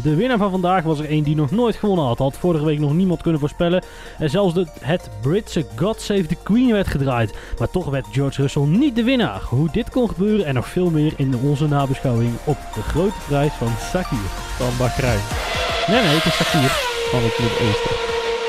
De winnaar van vandaag was er een die nog nooit gewonnen had. Had vorige week nog niemand kunnen voorspellen. En zelfs de, het Britse God Save the Queen werd gedraaid. Maar toch werd George Russell niet de winnaar. Hoe dit kon gebeuren en nog veel meer in onze nabeschouwing op de grote prijs van Sakir. van Bahrein. Nee, nee, het is Sakir. Van het Club Ooster.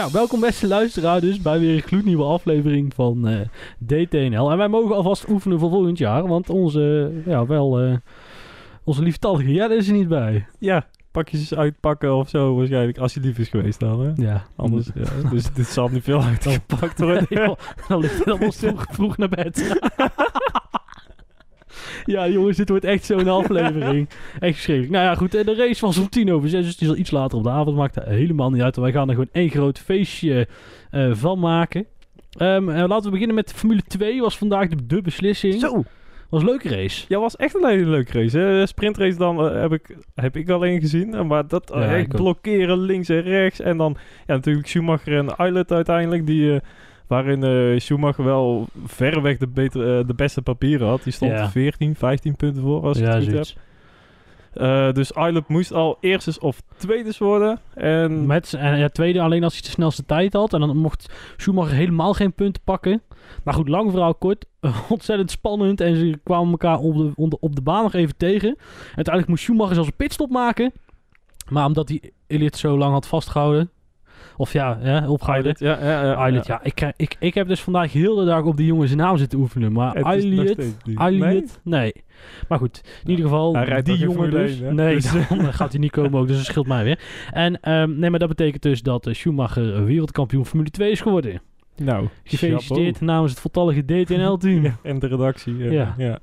Ja, welkom beste luisteraar dus bij weer een gloednieuwe aflevering van eh, DTNL. En wij mogen alvast oefenen voor volgend jaar, want onze, ja wel, eh, onze lieftallige Jelle is er niet bij. Ja, pakjes uitpakken of zo waarschijnlijk. Als je lief is geweest dan, hè? Ja, Anders, ja, dus dit zal niet veel uitgepakt worden. Nee, joh, dan ligt hij allemaal vroeg, vroeg naar bed. ja, jongens, dit wordt echt zo'n aflevering. Echt verschrikkelijk. Nou ja, goed. eh, De race was om tien over zes, dus die is al iets later op de avond. Maakt er helemaal niet uit. Wij gaan er gewoon één groot feestje eh, van maken. Ehm, eh, laten we beginnen met Formule 2. Was vandaag de, de beslissing. Zo, Was een leuke race. ja, was echt een hele leuke race. Hè? Sprintrace dan heb, ik, heb ik alleen gezien. Maar dat Ja, echt blokkeren links en rechts. En dan ja, natuurlijk Schumacher en Eilert uiteindelijk. Die, waarin eh, Schumacher wel verreweg de, beter, eh, de beste papieren had. Die stond Ja. 14, 15 punten voor als ik ja, het goed heb. zoiets. Eh, dus Eilert moest al eerstes of tweedes worden. En Met, en ja, tweede alleen als hij de snelste tijd had. En dan mocht Schumacher helemaal geen punten pakken. Maar goed, lang verhaal kort. Ontzettend spannend. En ze kwamen elkaar op de, op de, op de baan nog even tegen. Uiteindelijk moest Schumacher zelfs een pitstop maken. Maar omdat hij Elliot zo lang had vastgehouden. Of ja, hè, opgehouden. Ja, ja, ja, Eilert, ja. Ik, ik, ik, ik heb dus vandaag heel de dag op die jongen zijn naam zitten oefenen. Maar Het is nog Elliot... steeds niet. Elliot? Nee. Maar goed, in ieder geval, Hij rijdt die jongen Formule dus. 1, hè? nee, Dus- dan gaat hij niet komen ook, dus dat scheelt mij weer. En ehm, nee, maar dat betekent dus dat eh, Schumacher wereldkampioen Formule 2 is geworden. Nou, Gefeliciteerd namens het voltallige DTNL-team. Ja, en de redactie. Ja. ja.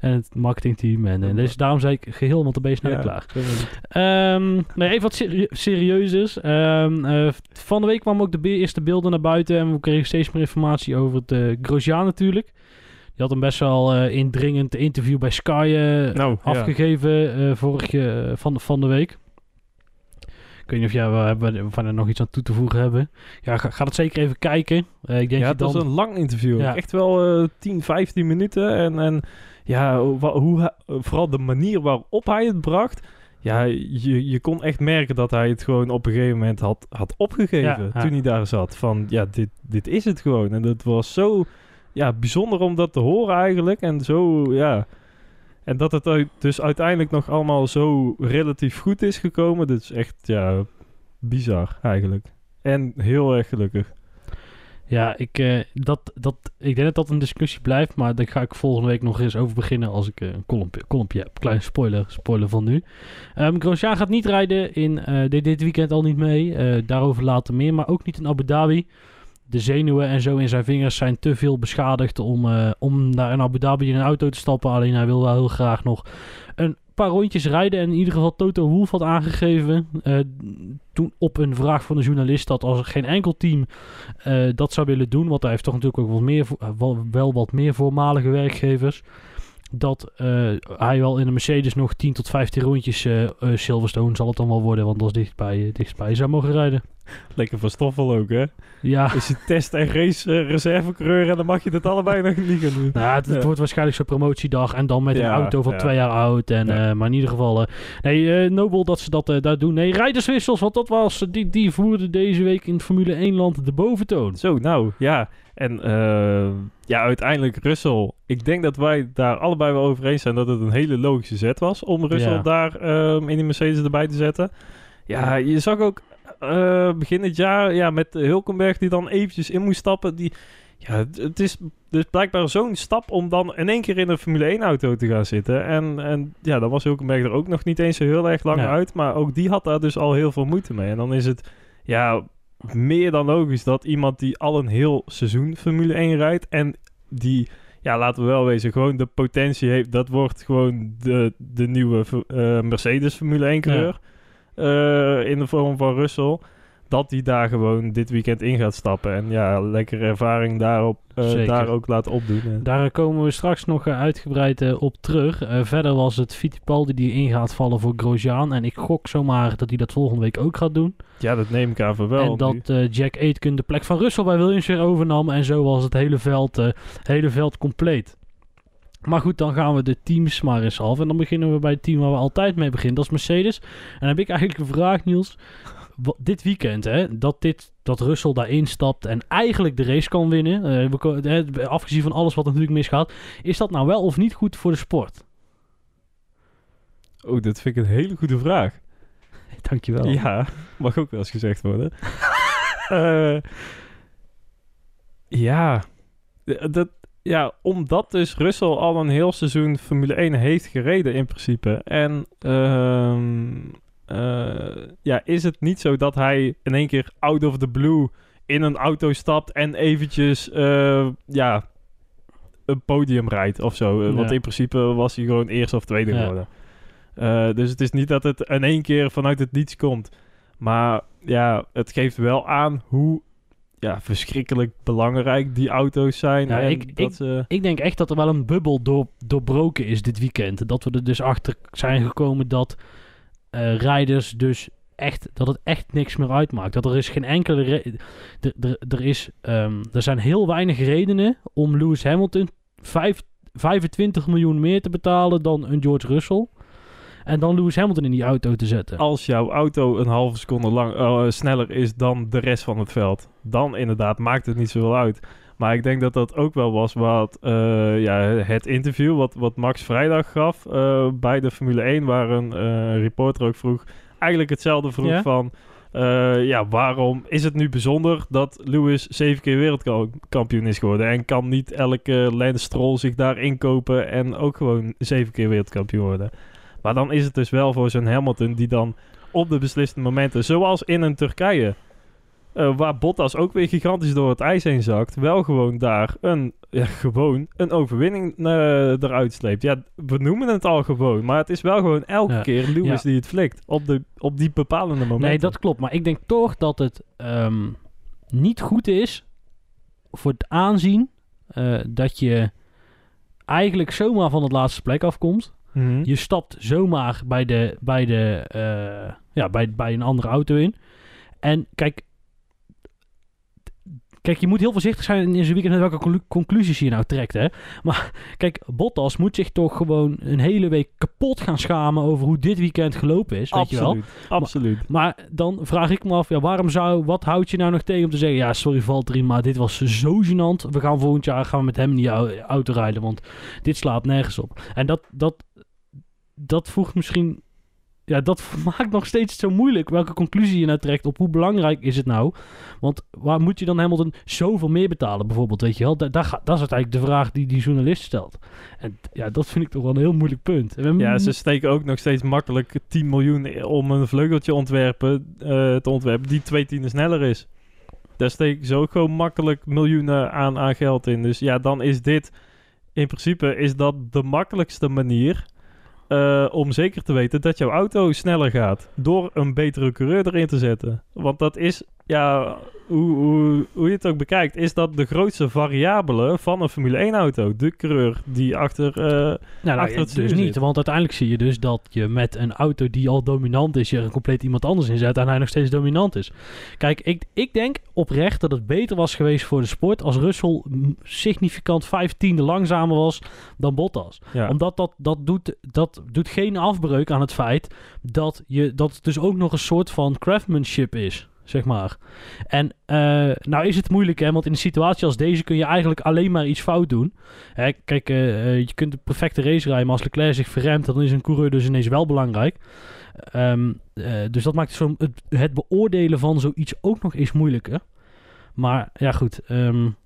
En het marketingteam. En, en dus daarom zei ik geheel de snel Ja, klaar. is. Ehm, nee, even wat serie- serieuzers. Ehm, eh, van de week kwamen ook de be- eerste beelden naar buiten. En we kregen steeds meer informatie over het eh, Grosjean natuurlijk. Die had een best wel eh, indringend interview bij Sky Nou, ja. afgegeven eh, vorige van, van de week. Ik weet niet of jij wel hebben, of we er nog iets aan toe te voegen hebben. Ja, ga, ga dat zeker even kijken. Ik denk Ja, dat het was een lang interview. Ja. Echt wel eh 10, 15 minuten. En, en ja, hoe, vooral de manier waarop hij het bracht. Ja, je, je kon echt merken dat hij het gewoon op een gegeven moment had, had opgegeven. Ja, ja. Toen hij daar zat. Van ja, dit, dit is het gewoon. En dat was zo ja, bijzonder om dat te horen eigenlijk. En zo, ja. En dat het uit- dus uiteindelijk nog allemaal zo relatief goed is gekomen. Dat is echt, ja, bizar eigenlijk. En heel erg gelukkig. Ja, ik, eh, dat, dat, ik denk dat dat een discussie blijft. Maar daar ga ik volgende week nog eens over beginnen als ik eh, een kolompje, heb. Klein spoiler, spoiler van nu. Ehm Grosjean gaat niet rijden in eh, dit, dit weekend al niet mee. Daarover later meer. Maar ook niet in Abu Dhabi. De zenuwen en zo in zijn vingers zijn te veel beschadigd om, om naar Abu Dhabi in een auto te stappen. Alleen hij wil wel heel graag nog een paar rondjes rijden. En in ieder geval Toto Wolff had aangegeven. eh, toen op een vraag van de journalist dat als geen enkel team eh, dat zou willen doen, want hij heeft toch natuurlijk ook wat meer, eh, wel, wat meer voormalige werkgevers, dat hij wel in een Mercedes nog 10 tot 15 rondjes Silverstone zal het dan wel worden, want dat is dichtbij, dichtbij zou mogen rijden. Lekker van Stoffel ook, hè? Ja, Is je test- en race eh, en dan mag je dat allebei nog niet gaan doen. nou, het, het Ja. wordt waarschijnlijk zo'n promotiedag en dan met een auto van ja. twee jaar oud. En, eh, maar in ieder geval, eh, nee, nobel dat ze dat daar doen. Nee, rijderswissels, want dat was, die, die voerden deze week in Formule 1 land de boventoon. Zo, nou, ja. En ja, uiteindelijk Russell. Ik denk dat wij daar allebei wel over eens zijn dat het een hele logische zet was om Russell daar ehm, in die Mercedes erbij te zetten. Ja, je zag ook eh, begin dit jaar ja, met Hulkenberg die dan eventjes in moest stappen. Die, ja, het- het is dus blijkbaar zo'n stap om dan in één keer in een Formule 1 auto te gaan zitten. En, en ja, dan was Hulkenberg er ook nog niet eens zo heel erg lang uit. Maar ook die had daar dus al heel veel moeite mee. En dan is het, ja, meer dan logisch dat iemand die al een heel seizoen Formule 1 rijdt en die ja, laten we wel wezen, gewoon de potentie heeft. Dat wordt gewoon de, de nieuwe eh, Mercedes Formule 1 coureur. Eh, in de vorm van Russell. Dat hij daar gewoon dit weekend in gaat stappen. En ja, lekkere ervaring daarop, uh, daar ook laten opdoen. Daar komen we straks nog uitgebreid op terug. verder was het Fittipaldi die in gaat vallen voor Grosjean. En ik gok zomaar dat hij dat volgende week ook gaat doen. Ja, dat neem ik aan voor wel. En dat Jack Aitken de plek van Russell bij Williams weer overnam. En zo was het hele veld, hele veld compleet. Maar goed, dan gaan we de teams maar eens af. En dan beginnen we bij het team waar we altijd mee beginnen. Dat is Mercedes. En dan heb ik eigenlijk een vraag, Niels. Wat, dit weekend, hè, dat, dit, dat Russell daarin stapt en eigenlijk de race kan winnen. Uh, afgezien van alles wat natuurlijk misgaat. Is dat nou wel of niet goed voor de sport? Oh, dat vind ik een hele goede vraag. Dankjewel. Ja, mag ook wel eens gezegd worden. uh, ja, dat, ja, omdat dus Russell al een heel seizoen Formule 1 heeft gereden in principe. En uh, uh, ja, is het niet zo dat hij in één keer out of the blue in een auto stapt en eventjes uh, ja, een podium rijdt of zo. Ja. Want in principe was hij gewoon eerste of tweede geworden. Dus het is niet dat het in één keer vanuit het niets komt. Maar ja, het geeft wel aan hoe ja, verschrikkelijk belangrijk die auto's zijn. Ja, ik, dat, ik, ik, denk echt dat er wel een bubbel door, doorbroken is dit weekend. Dat we er dus achter zijn gekomen dat uh, rijders dus echt, dat het echt niks meer uitmaakt. Dat er is geen enkele... Er is, um, er zijn heel weinig redenen om Lewis Hamilton 5, 25 miljoen meer te betalen dan een George Russell. En dan Lewis Hamilton in die auto te zetten. Als jouw auto een halve seconde lang, uh, sneller is dan de rest van het veld, dan inderdaad maakt het niet zoveel uit. Maar ik denk dat dat ook wel was wat uh, ja, het interview wat, wat Max vrijdag gaf uh, bij de Formule 1, waar een reporter ook vroeg, eigenlijk hetzelfde vroeg ja? van... ja, waarom is het nu bijzonder dat Lewis zeven keer wereldkampioen is geworden? En kan niet elke Lance Stroll zich daar inkopen en ook gewoon zeven keer wereldkampioen worden? Maar dan is het dus wel voor zo'n Hamilton die dan op de beslissende momenten, zoals in een Turkije, uh, waar Bottas ook weer gigantisch door het ijs heen zakt, wel gewoon daar een, ja, gewoon een overwinning uh, eruit sleept. Ja, we noemen het al gewoon, maar het is wel gewoon elke ja. keer Lewis ja. die het flikt op, de, op die bepalende momenten. Nee, dat klopt. Maar ik denk toch dat het um, niet goed is voor het aanzien uh, dat je eigenlijk zomaar van het laatste plek afkomt. Mhm. Je stapt zomaar bij, de, bij, de, uh, ja, bij, bij een andere auto in. En kijk, Kijk, je moet heel voorzichtig zijn in zo'n weekend met welke conclusies je nou trekt, hè. Maar kijk, Bottas moet zich toch gewoon een hele week kapot gaan schamen over hoe dit weekend gelopen is, weet absoluut, je wel. Absoluut. Maar, maar, dan vraag ik me af, ja, waarom zou, wat houdt je nou nog tegen om te zeggen, ja, sorry Valtteri, maar dit was zo gênant. We gaan volgend jaar gaan we met hem in die auto rijden, want dit slaat nergens op. En dat, dat, dat voegt misschien ja, dat maakt nog steeds zo moeilijk welke conclusie je nou trekt op hoe belangrijk is het nou. Want waar moet je dan Hamilton zoveel meer betalen bijvoorbeeld, weet je wel? Da daar gaat, dat is uiteindelijk de vraag die die journalist stelt. En ja, dat vind ik toch wel een heel moeilijk punt. Ja, ze steken ook nog steeds makkelijk 10 miljoen om een vleugeltje ontwerpen, uh, te ontwerpen die twee tienden sneller is. Daar steken ze ook gewoon makkelijk miljoenen aan, aan geld in. Dus ja, dan is dit... In principe is dat de makkelijkste manier uh, om zeker te weten dat jouw auto sneller gaat. Door een betere coureur erin te zetten. Want dat is, ja, hoe, hoe, hoe je het ook bekijkt, is dat de grootste variabele van een Formule 1-auto. De coureur die achter, uh, nou, nou, achter het dus niet. Want uiteindelijk zie je dus dat je met een auto die al dominant is, je er compleet iemand anders in zet en hij nog steeds dominant is. Kijk, ik, ik denk oprecht dat het beter was geweest voor de sport als Russell significant vijftiende langzamer was dan Bottas. Ja. Omdat dat, dat, doet, dat doet geen afbreuk aan het feit dat, je, dat het dus ook nog een soort van craftsmanship is zeg maar. En uh, nou is het moeilijk, hè, want in een situatie als deze kun je eigenlijk alleen maar iets fout doen. Hè, kijk, uh, je kunt de perfecte race rijden, maar als Leclerc zich verremt, dan is een coureur dus ineens wel belangrijk. Um, uh, dus dat maakt zo het, het, beoordelen van zoiets ook nog eens moeilijker. Maar ja, goed. Um,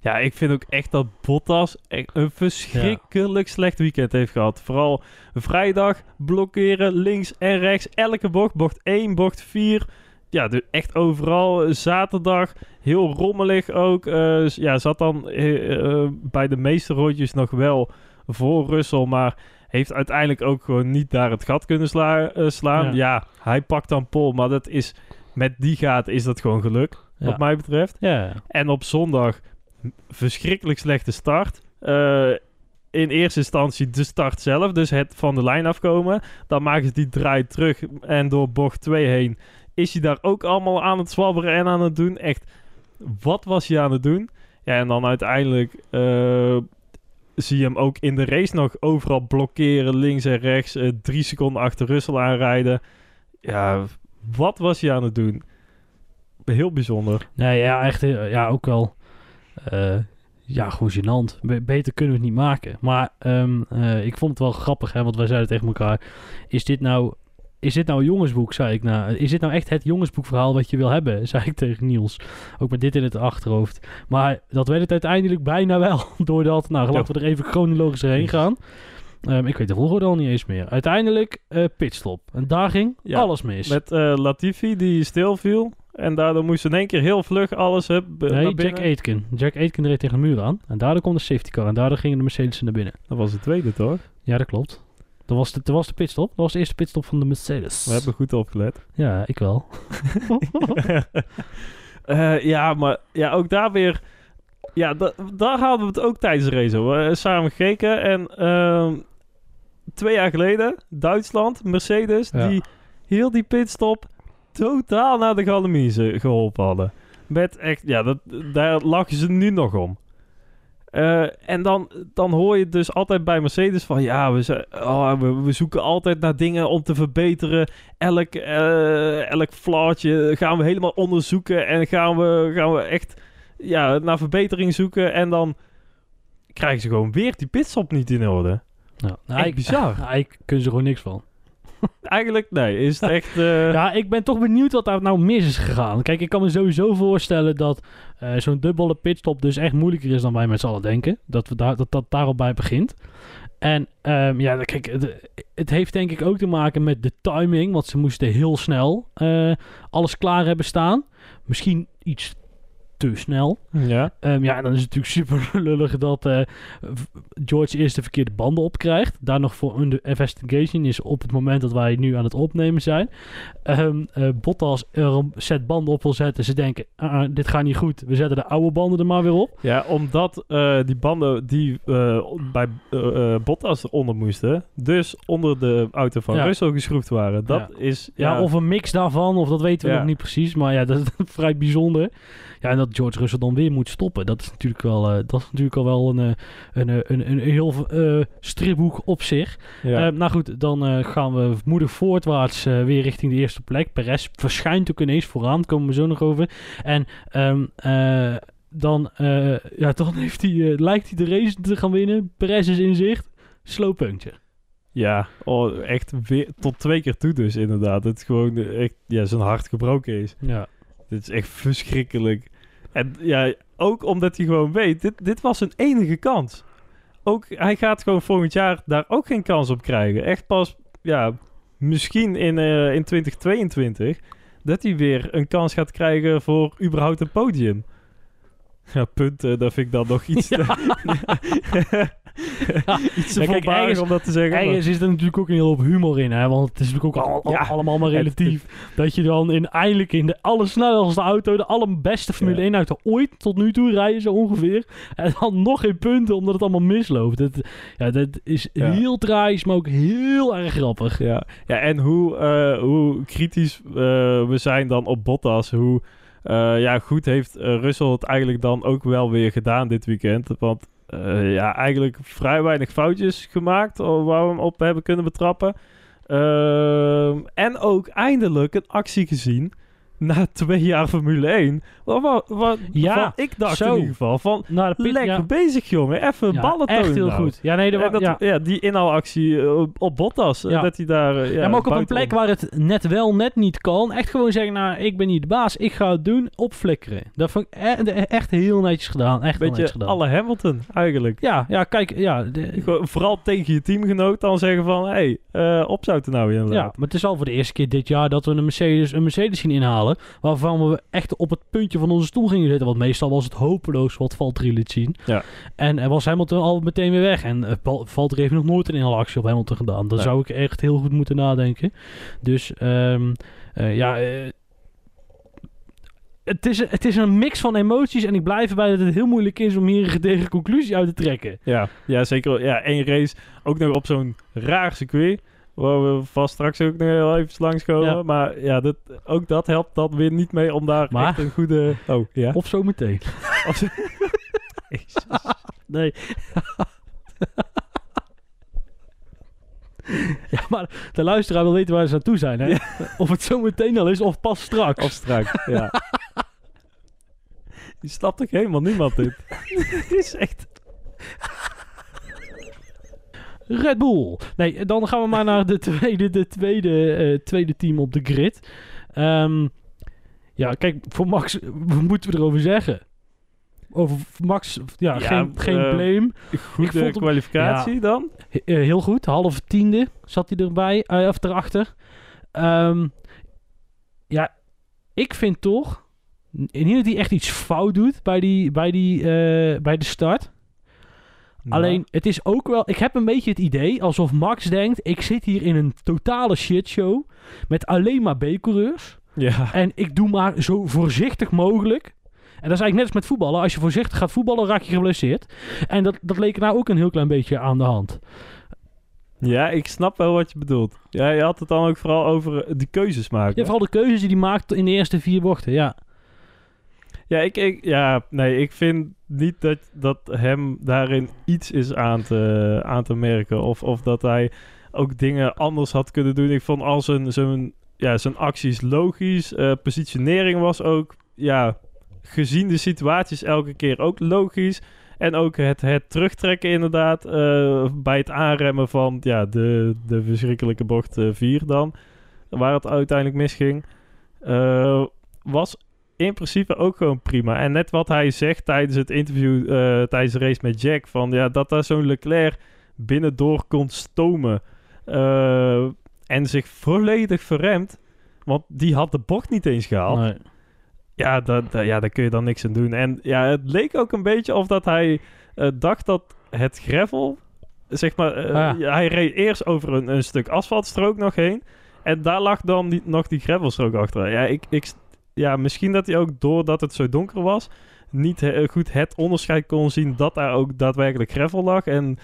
ja, ik vind ook echt dat Bottas echt een verschrikkelijk ja. slecht weekend heeft gehad. Vooral vrijdag blokkeren links en rechts. Elke bocht, bocht 1, bocht 4 ja, de, echt overal. Zaterdag, heel rommelig ook. Eh, ja, zat dan eh, eh, bij de meeste rondjes nog wel voor Russell, maar heeft uiteindelijk ook gewoon niet daar het gat kunnen sla- eh, slaan. Ja. Ja. hij pakt dan Pol, maar dat is, met die gaat is dat gewoon geluk, Ja. wat mij betreft. Ja, En op zondag verschrikkelijk slechte start. Eh, in eerste instantie de start zelf, dus het van de lijn afkomen. Dan maken ze die draai terug en door bocht 2 heen is hij daar ook allemaal aan het zwabberen en aan het doen. Echt, wat was hij aan het doen? Ja, en dan uiteindelijk eh, zie je hem ook in de race nog overal blokkeren, links en rechts. eh, drie seconden achter Russell aanrijden. Ja, wat was hij aan het doen? Heel bijzonder. Nee, ja, echt, eh, ja, ook wel. ja, gewoon gênant. Be- beter kunnen we het niet maken. Maar ehm, eh, ik vond het wel grappig, hè, want wij zeiden tegen elkaar: is dit nou. Is dit nou een jongensboek, zei ik. Nou, is dit nou echt het jongensboekverhaal wat je wil hebben, zei ik tegen Niels. Ook met dit in het achterhoofd. Maar dat werd het uiteindelijk bijna wel. Doordat, nou, laten we er even chronologisch heen gaan. Ehm, ik weet de volgorde al niet eens meer. Uiteindelijk eh pitstop. En daar ging Ja, alles mis. Met eh, Latifi die stilviel. En daardoor moest in één keer heel vlug alles hup, Nee, Jack. Aitken. Jack Aitken reed tegen de muur aan. En daardoor kwam de safety car. En daardoor gingen de Mercedes naar binnen. Dat was de tweede, toch? Ja, dat klopt. Dat was de, dat was de pitstop. Dat was de eerste pitstop van de Mercedes. We hebben goed opgelet. Ja, ik wel. Eh, ja, maar ja, ook daar weer... Ja, da- daar hadden we het ook tijdens de race over. Eh, samen gekeken. En ehm, twee jaar geleden, Duitsland, Mercedes, Ja. die heel die pitstop totaal naar de galamise geholpen hadden. Met echt, ja, dat, daar lachen ze nu nog om. Eh, en dan, dan hoor je dus altijd bij Mercedes van... Ja, we, zijn- oh, we, we zoeken altijd naar dingen om te verbeteren. Elk, eh, elk flautje gaan we helemaal onderzoeken. En gaan we, gaan we echt ja, naar verbetering zoeken. En dan krijgen ze gewoon weer die pitstop niet in orde. Ja, Echt ik, bizar. Eigenlijk kunnen ze gewoon niks van. Eigenlijk, nee, is het echt... eh, Ja, ik ben toch benieuwd wat daar nou mis is gegaan. Kijk, ik kan me sowieso voorstellen dat eh, zo'n dubbele pitstop dus echt moeilijker is dan wij met z'n allen denken. Dat we daar, dat, dat daarop bij begint. En ehm, ja, kijk, het, het heeft denk ik ook te maken met de timing. Want ze moesten heel snel eh, alles klaar hebben staan. Misschien iets te snel. ja. Ehm, ja, en dan is het natuurlijk super lullig dat eh, George eerst de verkeerde banden opkrijgt. Daar nog voor een investigation is op het moment dat wij nu aan het opnemen zijn. Ehm eh, Bottas er een set banden op wil zetten. Ze denken, "Ah, ah, dit gaat niet goed. We zetten de oude banden er maar weer op. Ja, omdat eh, die banden die bij Bottas eronder moesten, dus onder de auto van Ja. Russell geschroefd waren. Dat is... Ja, Ja, of een mix daarvan, of dat weten we nog niet precies. Maar ja, dat is vrij bijzonder. Ja, en dat George Russell dan weer moet stoppen. Dat is natuurlijk wel, eh, dat is natuurlijk al wel een, eh, een, eh, een, een, heel stripboek op zich. ja. Nou goed, dan gaan we moedig voortwaarts weer richting de eerste plek. Perez verschijnt ook ineens vooraan, komen we zo nog over. En ehm, eh, dan, ja, dan heeft hij, lijkt hij de race te gaan winnen. Perez is in zicht. Slow puntje. ja, oh, echt weer tot twee keer toe dus inderdaad. Het gewoon echt, ja, zijn hart gebroken is. Ja. Dit is echt verschrikkelijk. En ja, ook omdat hij gewoon weet, dit, dit was zijn enige kans. Ook, hij gaat gewoon volgend jaar daar ook geen kans op krijgen. Echt pas, ja, misschien in, eh, in 2022, dat hij weer een kans gaat krijgen voor überhaupt een podium. Ja, punten, dat vind ik dan nog iets te, iets te Ja, kijk, voorbarig ergens- om dat te zeggen. maar- Ergens is er natuurlijk ook een heel hoop humor in, hè? want het is natuurlijk ook al- al- Ja. allemaal maar relatief. dat je dan in, eindelijk in de allersnelste auto, de allerbeste Formule Ja. 1 auto ooit tot nu toe rijden, zo ongeveer. En dan nog geen punten, omdat het allemaal misloopt. Dat, ja, dat is heel tragisch, maar ook heel erg grappig. Ja, ja en hoe, eh, hoe kritisch eh, we zijn dan op Bottas. Hoe eh, ja, goed heeft eh, Russell het eigenlijk dan ook wel weer gedaan dit weekend. Want eh, ja, eigenlijk vrij weinig foutjes gemaakt waar we hem op hebben kunnen betrappen. Ehm, en ook eindelijk een actie gezien na twee jaar Formule 1. Wat, wat, wat, Ja, wat ik dacht zo. in ieder geval van... Nou, de pit, Lekker ja, bezig, jongen. Even ja, ballen echt heel nou. goed. Ja, nee, dat, ja. ja. die inhaalactie eh, op, op Bottas. eh, Ja. Dat hij daar... eh, Ja, maar ook op een plek waar het net wel, net niet kan. Echt gewoon zeggen, nou, ik ben niet de baas. Ik ga het doen, opflikkeren. Dat vond ik e- echt heel netjes gedaan. Echt netjes gedaan. alle Hamilton, eigenlijk. Ja, ja, kijk, ja. de- vooral tegen je teamgenoot dan zeggen van... Hé, hey, eh, opzouten nou ja, inderdaad. maar het is al voor de eerste keer dit jaar dat we een Mercedes, een Mercedes zien inhalen. Waarvan we echt op het puntje van onze stoel gingen zitten. Want meestal was het hopeloos wat Valtteri liet zien. Ja. En er was Hamilton al meteen weer weg. En uh, Valtteri heeft nog nooit een actie op Hamilton gedaan. Dan Nee. zou ik echt heel goed moeten nadenken. Dus ehm, eh, ja... eh, het is, het is een mix van emoties en ik blijf erbij dat het heel moeilijk is om hier een gedegen conclusie uit te trekken. Ja, ja zeker. Ja, één race. Ook nog op zo'n raar circuit. Waar we vast straks ook nog heel even langskomen. Ja. Maar ja, dat, ook dat helpt dan weer niet mee om daar Maar- echt een goede... Oh, ja. Of zo meteen. Nee. ja, maar de luisteraar wil weten waar ze aan toe zijn. Hè? Of het zo meteen al is of pas straks. Of straks, ja. Die snapt toch helemaal niemand dit? Dit is echt... Red Bull. Nee, dan gaan we maar naar de tweede, de tweede, eh, tweede team op de grid. Ehm, ja, kijk, voor Max, wat moeten we erover zeggen? Over Max, ja, Ja, geen, geen eh, blame. Goede hem- kwalificatie dan? Eh, heel goed, halve tiende zat hij erbij, eh, of erachter. Ehm, ja, ik vind toch, n- niet dat hij echt iets fout doet bij, die, bij, die, bij de start. Alleen, het is ook wel... Ik heb een beetje het idee alsof Max denkt... Ik zit hier in een totale shitshow... met alleen maar B-coureurs. Ja. En ik doe maar zo voorzichtig mogelijk. En dat is eigenlijk net als met voetballen. Als je voorzichtig gaat voetballen, raak je geblesseerd. En dat, dat leek er nou ook een heel klein beetje aan de hand. ja, ik snap wel wat je bedoelt. Ja, je had het dan ook vooral over de keuzes maken. Ja, vooral de keuzes die hij maakt in de eerste vier bochten. Ja, Ja, ik, ik, ja, nee, ik vind niet dat, dat hem daarin iets is aan te, aan te merken. Of, of dat hij ook dingen anders had kunnen doen. Ik vond al zijn, zijn, ja, zijn acties logisch. Eh, positionering was ook, ja, gezien de situaties elke keer ook logisch. En ook het, het terugtrekken inderdaad eh, bij het aanremmen van ja, de, de verschrikkelijke bocht 4 dan. Waar het uiteindelijk misging. eh, was in principe ook gewoon prima. En net wat hij zegt tijdens het interview, eh, tijdens de race met Jack, van ja, dat daar zo'n Leclerc binnendoor kon stomen eh, en zich volledig verremt, want die had de bocht niet eens gehaald. nee. Ja, dat, dat- ja, daar kun je dan niks aan doen. En ja, het leek ook een beetje of dat hij eh, dacht dat het gravel, zeg maar, Ah. hij reed eerst over een, een stuk asfaltstrook nog heen. En daar lag dan die, nog die gravelstrook achter. Ja, ik, ik, ja, misschien dat hij ook doordat het zo donker was, niet he- goed het onderscheid kon zien dat daar ook daadwerkelijk gravel lag. En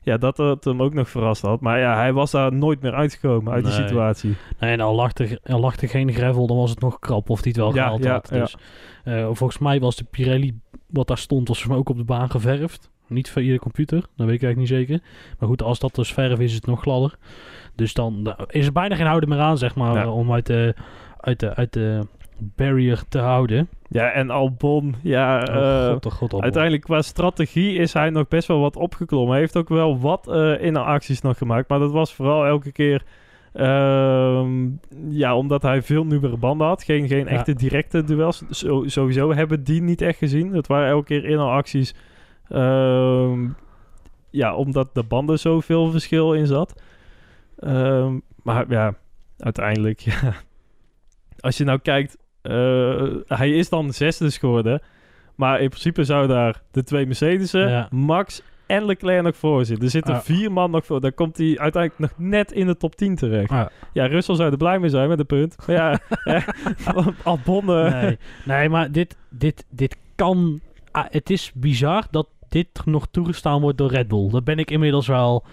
ja, dat het hem ook nog verrast had. Maar ja, hij was daar nooit meer uitgekomen uit die situatie. Nee, en al lag, er, al lag er geen gravel, dan was het nog krap of hij het wel gehaald ja, had. ja. Dus, eh, volgens mij was de Pirelli, wat daar stond, was ook op de baan geverfd. Niet via de computer, dat weet ik eigenlijk niet zeker. Maar goed, als dat dus verf is, is het nog gladder. Dus dan nou, is er bijna geen houden meer aan, zeg maar, eh, om uit de, uit, de, uit de barrier te houden. Ja, en Albon, ja... oh, eh, god, oh, god, oh, Uiteindelijk qua strategie is hij nog best wel wat opgeklommen. Hij heeft ook wel wat eh interacties nog gemaakt. Maar dat was vooral elke keer... ehm, ja, omdat hij veel nieuwere banden had. Geen, geen Ja. echte directe duels. Zo, sowieso hebben die niet echt gezien. Het waren elke keer interacties. ehm, ja, omdat de banden zoveel verschil in zat. Ehm, maar ja, uiteindelijk... Ja. Als je nou kijkt... eh, hij is dan zesde geworden. Maar in principe zou daar de twee Mercedes'en, Ja. Max en Leclerc nog voor zitten. Er zitten Ja. vier man nog voor. Dan komt hij uiteindelijk nog net in de top 10 terecht. Ja. Ja, Russell zou er blij mee zijn met een punt. Maar ja, hè, Albon... eh, Nee, nee maar dit, dit, dit kan... ah, het is bizar dat dit nog toegestaan wordt door Red Bull. Dat ben ik inmiddels wel...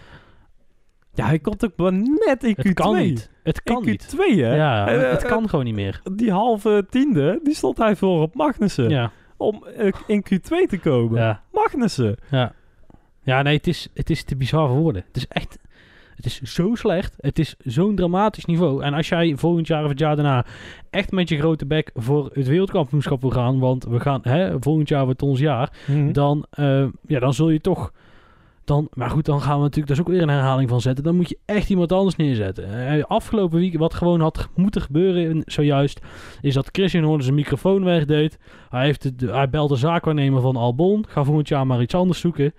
Ja, hij komt ook maar net in Q2. Het kan niet. Het In kan niet. Q2, hè? Ja, Eh, het eh, kan gewoon niet meer. Die halve tiende, die stond hij voor op Magnussen. Ja, Om eh, in Q2 te komen. ja, Magnussen. ja. Ja, nee, het is, het is te bizar voor woorden. Het is echt... Het is zo slecht. Het is zo'n dramatisch niveau. En als jij volgend jaar of het jaar daarna echt met je grote bek voor het wereldkampioenschap wil gaan, want we gaan, hè, volgend jaar wordt ons jaar, Mhm. dan, eh, ja, dan zul je toch. Dan, maar goed, dan gaan we natuurlijk, daar is ook weer een herhaling van zetten. Dan moet je echt iemand anders neerzetten. Eh, afgelopen week, wat gewoon had moeten gebeuren zojuist, is dat Christian Horner zijn microfoon wegdeed. Hij, heeft het, hij de zaakwaarnemer van Albon. Ga volgend jaar maar iets anders zoeken.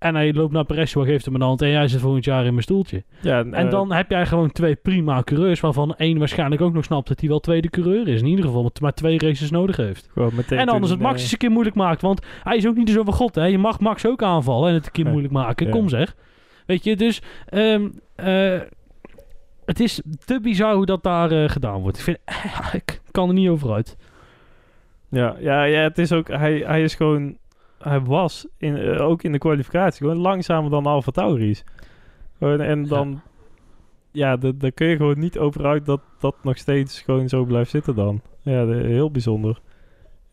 En hij loopt naar Perez, wat geeft hem een hand. En jij zit volgend jaar in mijn stoeltje. Ja, En eh, dan heb jij gewoon twee prima coureurs. Waarvan één waarschijnlijk ook nog snapt dat hij wel tweede coureur is. In ieder geval, maar twee races nodig heeft. En anders het Max eens een keer moeilijk maakt. Want hij is ook niet zo van god. Hè. Je mag Max ook aanvallen en het een keer moeilijk maken. Kom zeg. Weet je, dus... ehm, eh, het is te bizar hoe dat daar eh, gedaan wordt. Ik, vind, ik kan er niet over uit. Ja, ja, ja, het is ook... Hij, hij is gewoon... Hij was in, eh, ook in de kwalificatie gewoon langzamer dan Alfa Tauri's. Gewoon, en dan... Ja, da- daar kun je gewoon niet over uit dat dat nog steeds gewoon zo blijft zitten dan. Ja, de- heel bijzonder.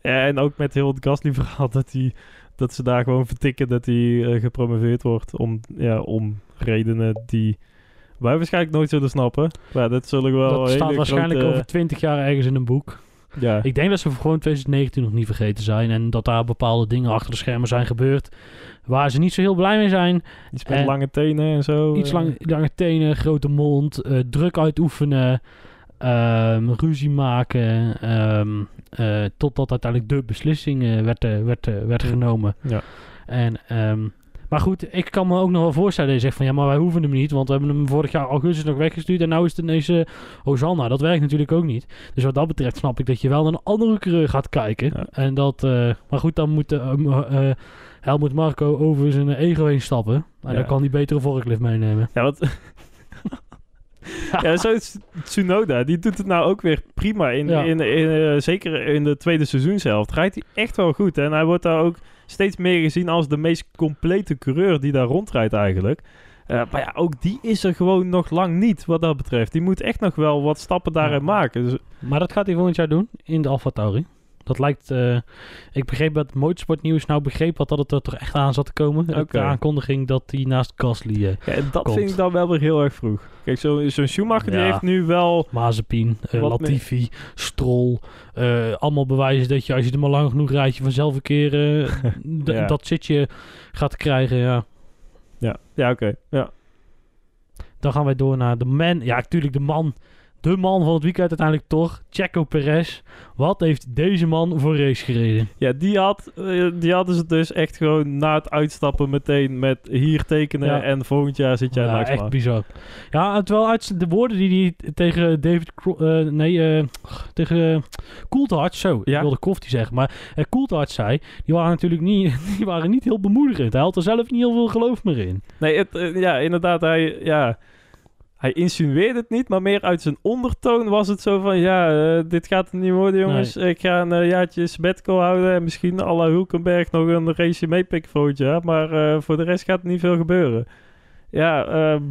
Ja, en ook met heel het Gasly-verhaal dat, hij, dat ze daar gewoon vertikken dat hij eh, gepromoveerd wordt om, ja, om redenen die wij waarschijnlijk nooit zullen snappen. Maar dat zullen wel dat staat waarschijnlijk grote- over 20 jaar ergens in een boek. Ja, Ik denk dat ze gewoon 2019 nog niet vergeten zijn. En dat daar bepaalde dingen achter de schermen zijn gebeurd. Waar ze niet zo heel blij mee zijn. iets met en- lange tenen en zo. Iets lang, lange tenen, grote mond, eh, druk uitoefenen, ehm, ruzie maken. ehm, eh, totdat uiteindelijk de beslissing eh, werd, werd, eh, werd genomen. Ja. En, ehm, maar goed, ik kan me ook nog wel voorstellen dat je zegt van ja, maar wij hoeven hem niet. Want we hebben hem vorig jaar augustus nog weggestuurd. En nu is het ineens eh, Hosanna. Dat werkt natuurlijk ook niet. Dus wat dat betreft snap ik dat je wel naar een andere coureur gaat kijken. Ja. En dat, eh, maar goed, dan moet eh, Helmut Marco over zijn ego heen stappen. En Ja. dan kan hij beter een forklift meenemen. Ja, wat... ja, zo Tsunoda, die doet het nou ook weer prima. In, Ja. in, in, zeker in de tweede seizoenshelft rijdt hij echt wel goed. En hij wordt daar ook steeds meer gezien als de meest complete coureur die daar rondrijdt eigenlijk. Eh, maar ja, ook die is er gewoon nog lang niet wat dat betreft. Die moet echt nog wel wat stappen daarin Ja. maken. Dus, Maar dat gaat hij volgend jaar doen in de Alfa Tauri. Dat lijkt... eh, ik begreep dat Motorsport Nieuws nou begreep wat dat het er toch echt aan zat te komen. Ook. De aankondiging dat hij naast Gasly... eh ja, en dat Komt. vind ik dan wel weer heel erg vroeg. Kijk, zo- zo'n Schumacher die Ja. heeft nu wel... Mazepin, eh, Latifi, Stroll. eh, allemaal bewijzen dat je als je er maar lang genoeg rijdt... je vanzelf een keer Ja. dat zitje gaat krijgen. Ja. Ja, ja oké. Ja. Dan gaan wij door naar de man. Ja, natuurlijk de man. De man van het weekend uiteindelijk toch. Checo Perez. Wat heeft deze man voor race gereden? Ja, die, had, eh, die hadden ze dus echt gewoon na het uitstappen meteen met hier tekenen Ja. en volgend jaar zit jij ja, echt bizar. Ja, terwijl uit de woorden die hij tegen David... Eh, nee, eh, tegen uh, Coulthard, zo. Ja. Ik wilde Koftie zeggen. Maar uh, Coulthard zei, die waren natuurlijk niet, die waren niet heel bemoedigend. Hij had er zelf niet heel veel geloof meer in. Nee, het, ja, inderdaad, hij, ja, hij insinueerde het niet, maar meer uit zijn ondertoon was het zo van, ja, eh, dit gaat het niet worden jongens. Ik ga een eh, jaartje sabbatical houden en misschien à la Hulkenberg nog een race meepikken volgend jaar, maar eh, voor de rest gaat er niet veel gebeuren. Ja, ehm,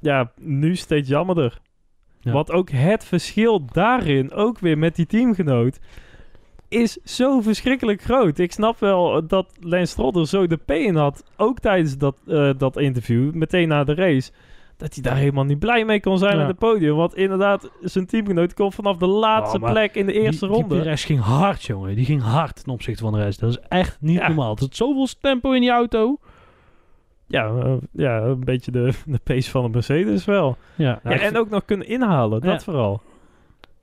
ja nu steeds jammerder. Ja. Wat ook het verschil daarin, ook weer met die teamgenoot, is zo verschrikkelijk groot. Ik snap wel dat Lance Stroll er zo de P in had, ook tijdens dat, dat interview, meteen na de race. Dat hij daar helemaal niet blij mee kon zijn Ja. met het podium. Want inderdaad, zijn teamgenoot komt vanaf de laatste Oh, plek in de eerste die, ronde. Die Perez ging hard, jongen. Die ging hard ten opzichte van de rest. Dat is echt niet Ja. normaal. Er zit zoveel tempo in die auto. ja, eh, ja, een beetje de, de pace van een Mercedes wel. Ja, Ja, en ook nog kunnen inhalen, dat Ja.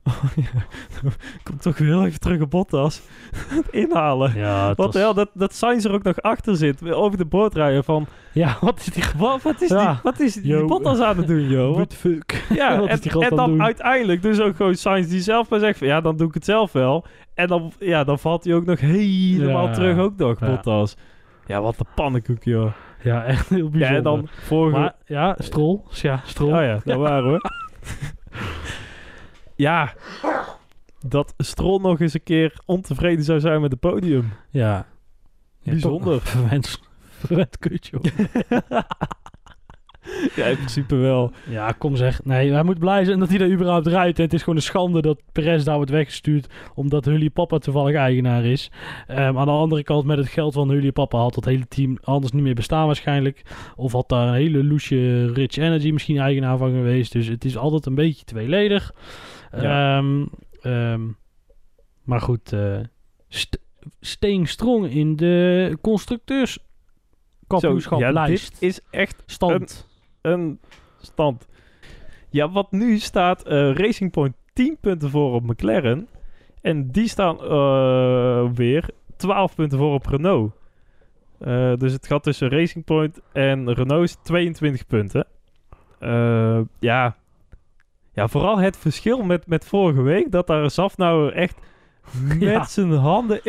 Vooral. Ja, Komt toch weer heel even terug op Bottas. inhalen. Ja, Wat was- de hel, dat, dat Sainz er ook nog achter zit. Over de boord rijden van... Ja, wat is die... Wat, wat is, Ja. die, wat is die Yo. Bottas aan het doen, joh? What the fuck? Ja, Wat is en, die dan doen? uiteindelijk dus ook gewoon Sainz die zelf maar zegt van... Ja, dan doe ik het zelf wel. En dan, ja, dan valt hij ook nog helemaal Ja. terug ook nog, Ja. Bottas. Ja, wat een pannenkoek, joh. Ja, echt heel Ja, bijzonder. en dan vorige... Maar ja, Strol. Ja, Strol. Oh ja, dat waren we. Ja, dat Stroll nog eens een keer ontevreden zou zijn met het podium. Ja. Bijzonder. Verwend, verwend kutje. Ja, in principe wel. ja, kom zeg. Nee, hij moet blij zijn dat hij daar überhaupt rijdt. En het is gewoon een schande dat Perez daar wordt weggestuurd. Omdat Hully Papa toevallig eigenaar is. Ehm, aan de andere kant, met het geld van Hully Papa had dat hele team anders niet meer bestaan waarschijnlijk. Of had daar een hele loesje Rich Energy misschien eigenaar van geweest. Dus het is altijd een beetje tweeledig. Ja. Ehm, ehm, maar goed, eh st staying strong in de Zo, ja, lijst. dit is echt Stand. een stand. Ja, wat nu staat eh, Racing Point 10 punten voor op McLaren. En die staan eh, weer 12 punten voor op Renault. Eh, dus het gat tussen Racing Point en Renault is 22 punten. Ja. ja, vooral het verschil met, met vorige week. Dat daar Zaf nou echt met Ja. zijn handen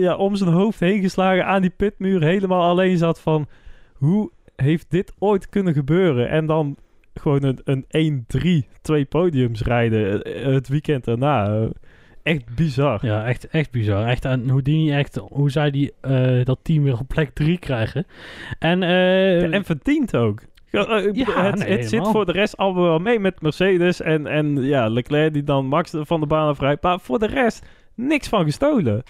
ja, om zijn hoofd heen geslagen aan die pitmuur. Helemaal alleen zat van... Hoe heeft dit ooit kunnen gebeuren? En dan gewoon een, een 1-3, twee podiums rijden eh, het weekend daarna. Eh, echt bizar. Ja, echt, echt bizar. Echt, en hoe die echt, hoe zij die, eh, dat team weer op plek 3 krijgen. En, eh, Ja, en verdient ook. Ja, eh, het, nee, het zit voor de rest allemaal wel mee met Mercedes en, en ja, Leclerc die dan Max van de baan afrijdt. Maar voor de rest niks van gestolen.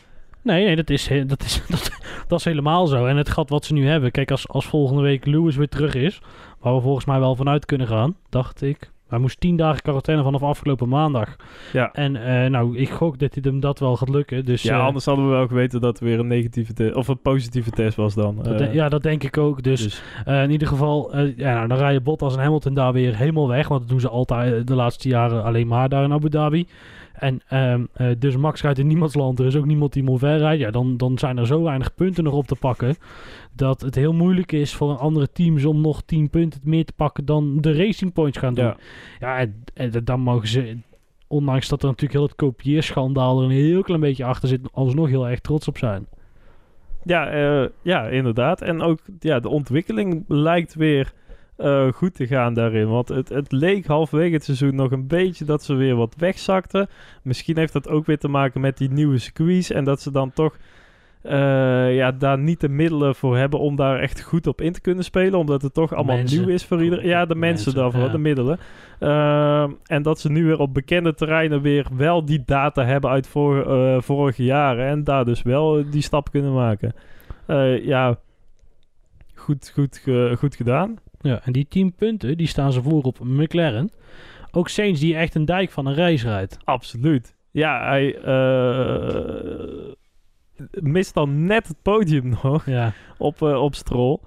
Nee, nee, dat is, dat, is, dat, dat is helemaal zo. En het gat wat ze nu hebben. Kijk, als, als volgende week Lewis weer terug is. Waar we volgens mij wel vanuit kunnen gaan, dacht ik. Hij moest tien dagen quarantaine vanaf afgelopen maandag. Ja. En eh, nou, ik gok dat hij hem dat wel gaat lukken. Dus, ja, eh, anders hadden we wel geweten dat er weer een negatieve te- of een positieve test was dan. dat Eh, ja, dat denk ik ook. Dus, dus in ieder geval, ja, nou, dan rijden Bottas en Hamilton daar weer helemaal weg. Want dat doen ze altijd de laatste jaren alleen maar daar in Abu Dhabi. En ehm, eh, dus Max rijdt in niemands land. Er is ook niemand die ver rijdt. Ja, dan, dan zijn er zo weinig punten nog op te pakken. Dat het heel moeilijk is voor een andere teams om nog 10 punten meer te pakken dan de Racing Points gaan doen. ja. Ja, en, en dan mogen ze, ondanks dat er natuurlijk heel het kopieerschandaal er een heel klein beetje achter zit, alsnog heel erg trots op zijn. Ja, eh, ja, inderdaad. En ook ja, de ontwikkeling lijkt weer eh, goed te gaan daarin. Want het, het leek halverwege het seizoen nog een beetje dat ze weer wat wegzakten. Misschien heeft dat ook weer te maken met die nieuwe squeeze. En dat ze dan toch eh, ja, daar niet de middelen voor hebben om daar echt goed op in te kunnen spelen. Omdat het toch allemaal Mensen. nieuw is voor iedereen. Ja, de mensen, mensen, daarvoor, ja. de middelen. Ehm, en dat ze nu weer op bekende terreinen weer wel die data hebben uit vor, eh, vorige jaren. En daar dus wel eh, die stap kunnen maken. Eh, ja, goed, goed, goed gedaan. Ja, en die 10 punten, die staan ze voor op McLaren. Ook Sainz die echt een dijk van een reis rijdt. Absoluut. Ja, hij eh, mist dan net het podium nog Ja, op, eh, op Stroll.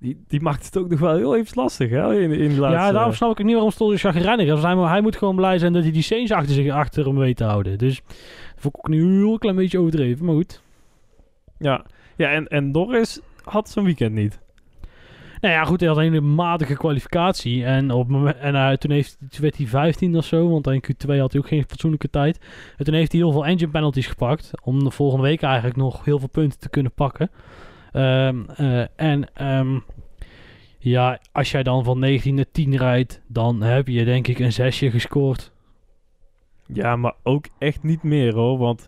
Die, die maakt het ook nog wel heel even lastig, hè? In, in de laatste... ja daarom snap ik niet waarom Stoll zo chagrijnig is. Hij, hij moet gewoon blij zijn dat hij die Sainz achter, zich, achter hem weet te houden. Dus dat vond ik ook een heel klein beetje overdreven, maar goed. Ja, ja en, en Norris had zijn weekend niet. Nou ja, goed, hij had een hele matige kwalificatie. En, op en eh, toen, heeft, toen werd hij 15 of zo, want in Q2 had hij ook geen fatsoenlijke tijd. En toen heeft hij heel veel engine penalties gepakt. Om de volgende week eigenlijk nog heel veel punten te kunnen pakken. Ehm, eh, en ehm, ja, als jij dan van 19 naar 10 rijdt, dan heb je denk ik een zesje gescoord. Ja, maar ook echt niet meer, hoor. Want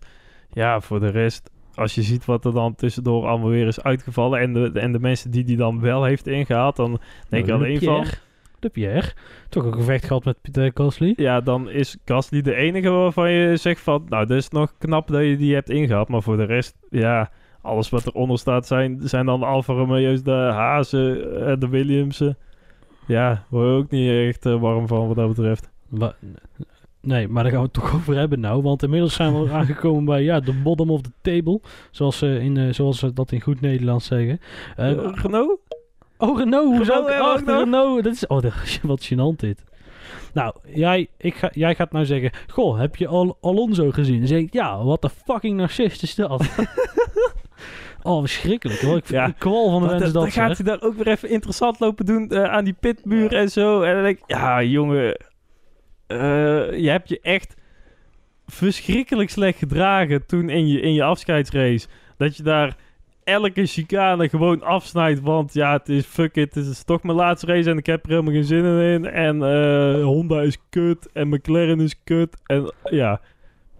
ja, voor de rest... Als je ziet wat er dan tussendoor allemaal weer is uitgevallen... en de, en de mensen die die dan wel heeft ingehaald... dan denk ik Nou, alleen de van... De Pierre. Toch ook een gevecht gehad met Pieter Gasly. Ja, dan is Gasly de enige waarvan je zegt van... Nou, dat is nog knap dat je die hebt ingehaald. Maar voor de rest, ja... Alles wat eronder staat zijn, zijn dan de Alfa Romeo's, de Hazen, eh, de Williamsen. Ja, word je ook niet echt eh, warm van wat dat betreft. Wa- Nee, maar daar gaan we het toch over hebben nou. Want inmiddels zijn we aangekomen bij ja, de bottom of the table. Zoals ze, in, eh, zoals ze dat in goed Nederlands zeggen. Eh, Eh, Renault? oh, Renault. Hoe zou ik achter. Renault? Dat is, oh, dat is- wat gênant dit. Nou, jij, ik ga, jij gaat nou zeggen... Goh, heb je Al Alonso gezien? Dan zeg ik, ja, wat de fucking narcist is dat? oh, verschrikkelijk. Hoor. Ik vind Ja. de kwal van de mensen dat dan gaat hij daar ook weer even interessant lopen doen eh, aan die pitmuur en zo. En dan denk ik, ja jongen, eh, je hebt je echt verschrikkelijk slecht gedragen toen in je, in je afscheidsrace. Dat je daar elke chicane gewoon afsnijdt, want ja, het is fuck it, het is toch mijn laatste race en ik heb er helemaal geen zin in. En eh, Honda is kut en McLaren is kut en ja,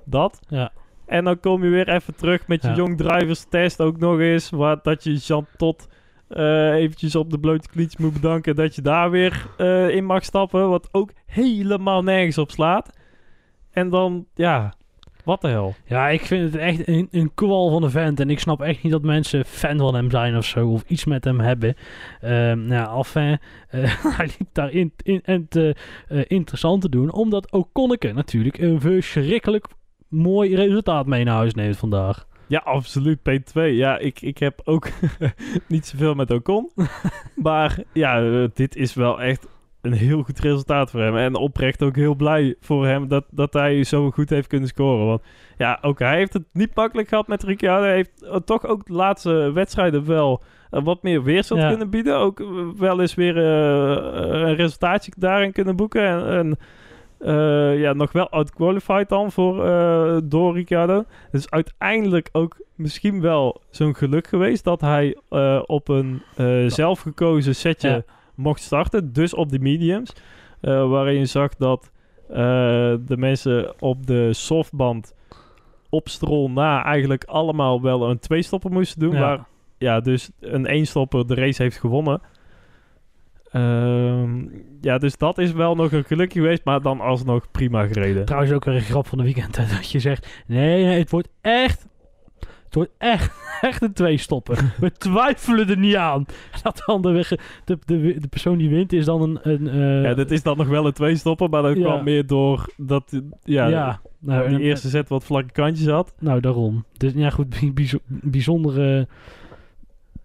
dat. Ja. En dan kom je weer even terug met je Ja. Young Drivers test ook nog eens. Waar dat je Jean Tot eh, eventjes op de blote klietjes moet bedanken. Dat je daar weer eh, in mag stappen. Wat ook helemaal nergens op slaat. En dan, ja, wat de hel. Ja, ik vind het echt een, een kwal van een vent. En ik snap echt niet dat mensen fan van hem zijn of zo. Of iets met hem hebben. Ehm nou, enfin, eh, hij liep daar in, interessant te doen. Omdat ook Konneke natuurlijk een verschrikkelijk mooi resultaat mee naar huis neemt vandaag. Ja, absoluut. P2. Ja, ik, ik heb ook niet zoveel met Ocon. maar ja, eh, dit is wel echt een heel goed resultaat voor hem. En oprecht ook heel blij voor hem dat, dat hij zo goed heeft kunnen scoren. Want ja, ook hij heeft het niet makkelijk gehad met Ricciardo. Hij heeft eh, toch ook de laatste wedstrijden wel eh, wat meer weerstand Ja. kunnen bieden. Ook wel eens weer een resultaatje daarin kunnen boeken. En, en eh, ja, nog wel outqualified dan voor, eh, door Ricciardo. Dus uiteindelijk ook misschien wel zo'n geluk geweest dat hij eh, op een zelfgekozen setje Ja. mocht starten. Dus op de mediums. waarin je zag dat de mensen op de softband op strol na eigenlijk allemaal wel een tweestopper moesten doen. Ja. Waar ja, dus een eenstopper de race heeft gewonnen. Ehm, ja, dus dat is wel nog een gelukje geweest, maar dan alsnog prima gereden. Trouwens ook weer een grap van de weekend. hè, Dat je zegt, nee, nee, het wordt echt... Het wordt echt, echt een tweestopper. We twijfelen er niet aan. Dat dan de, weg- de, de, de persoon die wint is dan een... een eh, Ja, dit is dan nog wel een tweestopper, maar dat Ja. kwam meer door dat ja, ja, nou, die en- eerste set wat vlakke kantjes had. Nou, daarom. Dus ja, goed, bij- bijzo- bijzondere...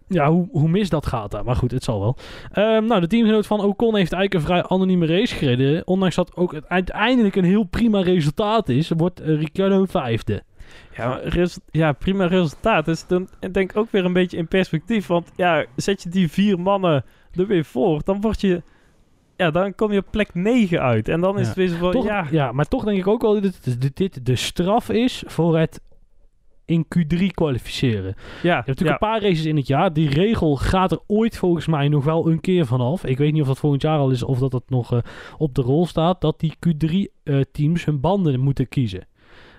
Ja, hoe, hoe mis dat gaat daar. Maar goed, het zal wel. Ehm, nou, de teamgenoot van Ocon heeft eigenlijk een vrij anonieme race gereden. Ondanks dat ook het uiteindelijk een heel prima resultaat is, wordt eh, Ricciardo vijfde. Ja, res- ja, prima resultaat. Dus dan denk ik ook weer een beetje in perspectief. Want ja, zet je die vier mannen er weer voor, dan word je... Ja, dan kom je op plek 9 uit. En dan is Ja. het weer zo van, Toch, ja... ja. maar toch denk ik ook wel dat dit, dit de straf is voor het in Q3 kwalificeren. Ja, Je hebt natuurlijk ja. een paar races in het jaar. Die regel gaat er ooit volgens mij nog wel een keer vanaf. Ik weet niet of dat volgend jaar al is of dat het nog eh, op de rol staat. Dat die Q3-teams hun banden moeten kiezen.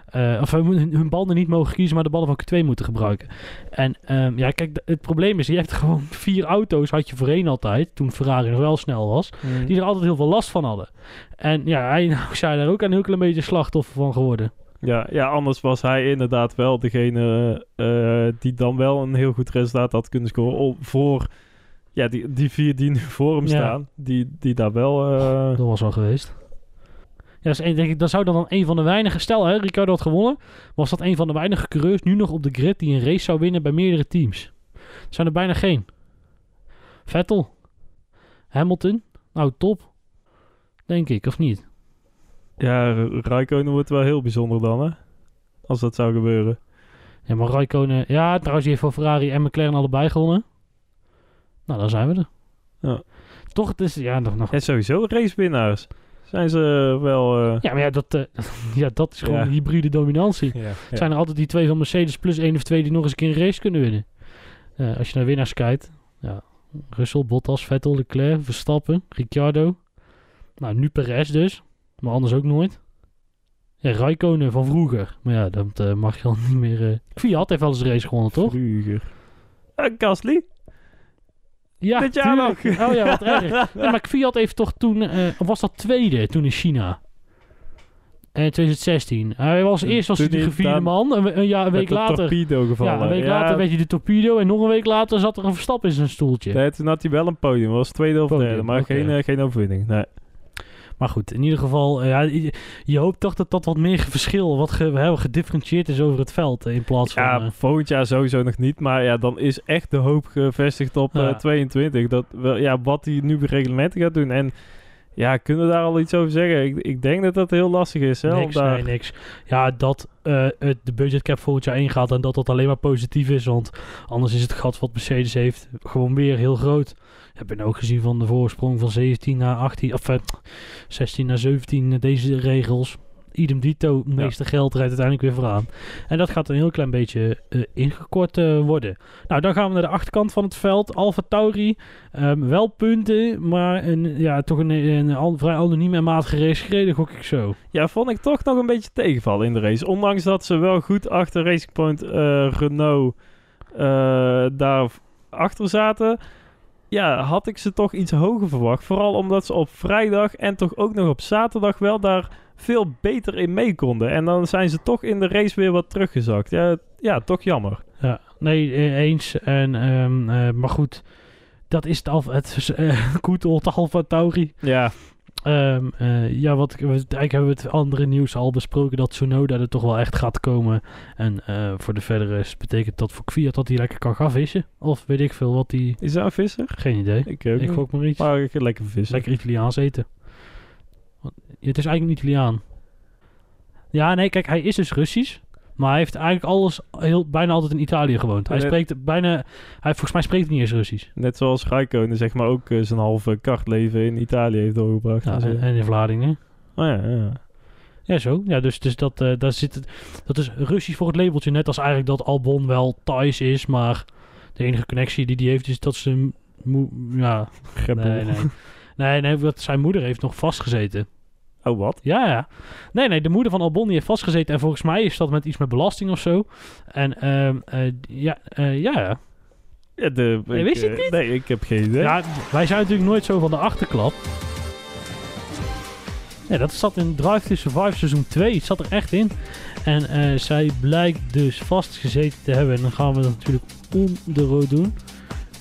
Eh, of hun, hun banden niet mogen kiezen, maar de ballen van Q2 moeten gebruiken. En ehm, ja, kijk, het probleem is, je hebt gewoon vier auto's, had je voorheen altijd, toen Ferrari nog wel snel was, Mm. die er altijd heel veel last van hadden. En ja, hij nou, is daar ook een heel klein beetje slachtoffer van geworden. Ja, ja, anders was hij inderdaad wel degene eh, die dan wel een heel goed resultaat had kunnen scoren. Voor ja, die, die vier die nu voor hem Ja. staan, die, die daar wel... eh, Dat was wel geweest. Ja, dus, denk ik, dat zou dan een van de weinige... Stel, hè, Ricardo had gewonnen. Was dat een van de weinige coureurs nu nog op de grid... die een race zou winnen bij meerdere teams. Er zijn er bijna geen. Vettel. Hamilton. Nou, top. Denk ik, of niet? Ja, Raikkonen wordt wel heel bijzonder dan, hè? Als dat zou gebeuren. Ja, maar Raikkonen... Ja, trouwens, die heeft voor Ferrari en McLaren allebei gewonnen. Nou, dan zijn we er. Ja. Toch, het is... Ja, nog... nog En sowieso racewinnaars. Zijn ze wel... eh, ja, maar ja, dat, eh, ja, dat is gewoon Ja. hybride dominantie. ja, ja. zijn er altijd die twee van Mercedes plus één of twee die nog eens een keer een race kunnen winnen. Eh, als je naar winnaars kijkt, ja, Russell, Bottas, Vettel, Leclerc, Verstappen, Ricciardo. Nou, nu Perez dus, maar anders ook nooit. Ja, Raikkonen van vroeger. Maar ja, dat eh, mag je al niet meer... eh Fiat heeft wel eens een race gewonnen, toch? Vroeger. Eh, Gasly? Ja, Dit jaar nog. Oh ja, wat erg. Ja, maar Fiat heeft toch toen... eh, of was dat tweede toen in China? En 2016. Hij was eerst was hij de gevierde man. Een, een, ja, een week de later... torpedo gevallen. Ja, een week later werd hij de torpedo en nog een week later zat er een Verstappen in zijn stoeltje. Nee, toen had hij wel een podium. Was tweede of Podium, derde, maar geen, geen overwinning. Nee. Maar goed, in ieder geval, eh, ja, je, je hoopt toch dat dat wat meer verschil, wat ge, we hebben gedifferentieerd is over het veld eh, in plaats van... Ja, eh, volgend jaar sowieso nog niet. Maar ja, dan is echt de hoop gevestigd op Ja. eh, 22. Dat, wel, ja, wat hij nu bij reglementen gaat doen. En ja, kunnen we daar al iets over zeggen? Ik, ik denk dat dat heel lastig is. Hè, niks, daar... nee, niks. Ja, dat eh, het de budgetcap volgend jaar ingaat en dat dat alleen maar positief is, want anders is het gat wat Mercedes heeft gewoon weer heel groot. Heb je ook gezien van de voorsprong van 17 naar 18, of eh, 16 naar 17, eh, deze regels. Idem dito, Ja. meeste geld rijdt uiteindelijk weer vooraan. En dat gaat een heel klein beetje eh, ingekort eh, worden. Nou, dan gaan we naar de achterkant van het veld. Alfa Tauri, ehm, wel punten, maar een, ja, toch een, een, vrij anoniem en matige race gereden, gok ik zo. Ja, vond ik toch nog een beetje tegenvallen in de race. Ondanks dat ze wel goed achter Racing Point eh, Renault daar achter zaten. Ja, had ik ze toch iets hoger verwacht. Vooral omdat ze op vrijdag en toch ook nog op zaterdag wel daar veel beter in mee konden. En dan zijn ze toch in de race weer wat teruggezakt. Ja, ja toch jammer. Ja, nee, eh, eens. En, ehm, eh, maar goed, dat is het, alfa, het uh, Alfa Tauri. Ja, Ehm, eh, ja, wat, eigenlijk hebben we het andere nieuws al besproken dat Sonoda er toch wel echt gaat komen. En voor de verdere betekent dat voor Kwiat dat hij lekker kan gaan vissen. Of weet ik veel wat hij... Is dat een visser? Geen idee. Ik ook Ik gok maar iets. Maar lekker vissen. Lekker Italiaans eten. Want- het is eigenlijk niet Italiaan. Ja, nee, kijk, hij is dus Russisch. Maar hij heeft eigenlijk alles, heel, bijna altijd in Italië gewoond. Hij spreekt bijna, hij, volgens mij spreekt hij niet eens Russisch. Net zoals Rijkonen zeg maar ook eh, zijn halve kartleven in Italië heeft doorgebracht. Ja, en en, in Vlaardingen. Oh ja, ja. Ja, zo. Ja, dus, dus dat, eh, daar zit het, dat is Russisch voor het labeltje. Net als eigenlijk dat Albon wel Thais is. Maar de enige connectie die die heeft is dat ze... ja, nee, nee. Nee, nee, dat zijn moeder heeft nog vastgezeten. Oh, wat? Ja, ja. Nee, nee, de moeder van Albon die heeft vastgezeten. En volgens mij is dat met iets met belasting of zo. En ehm, eh, ja, eh, ja, ja. Ja, de, Nee, ik, wist je eh, het niet? Nee, ik heb geen idee. Ja, wij zijn natuurlijk nooit zo van de achterklap. Nee, dat zat in Drive to Survive seizoen 2. Het zat er echt in. En eh, zij blijkt dus vastgezeten te hebben. En dan gaan we dat natuurlijk on the road doen.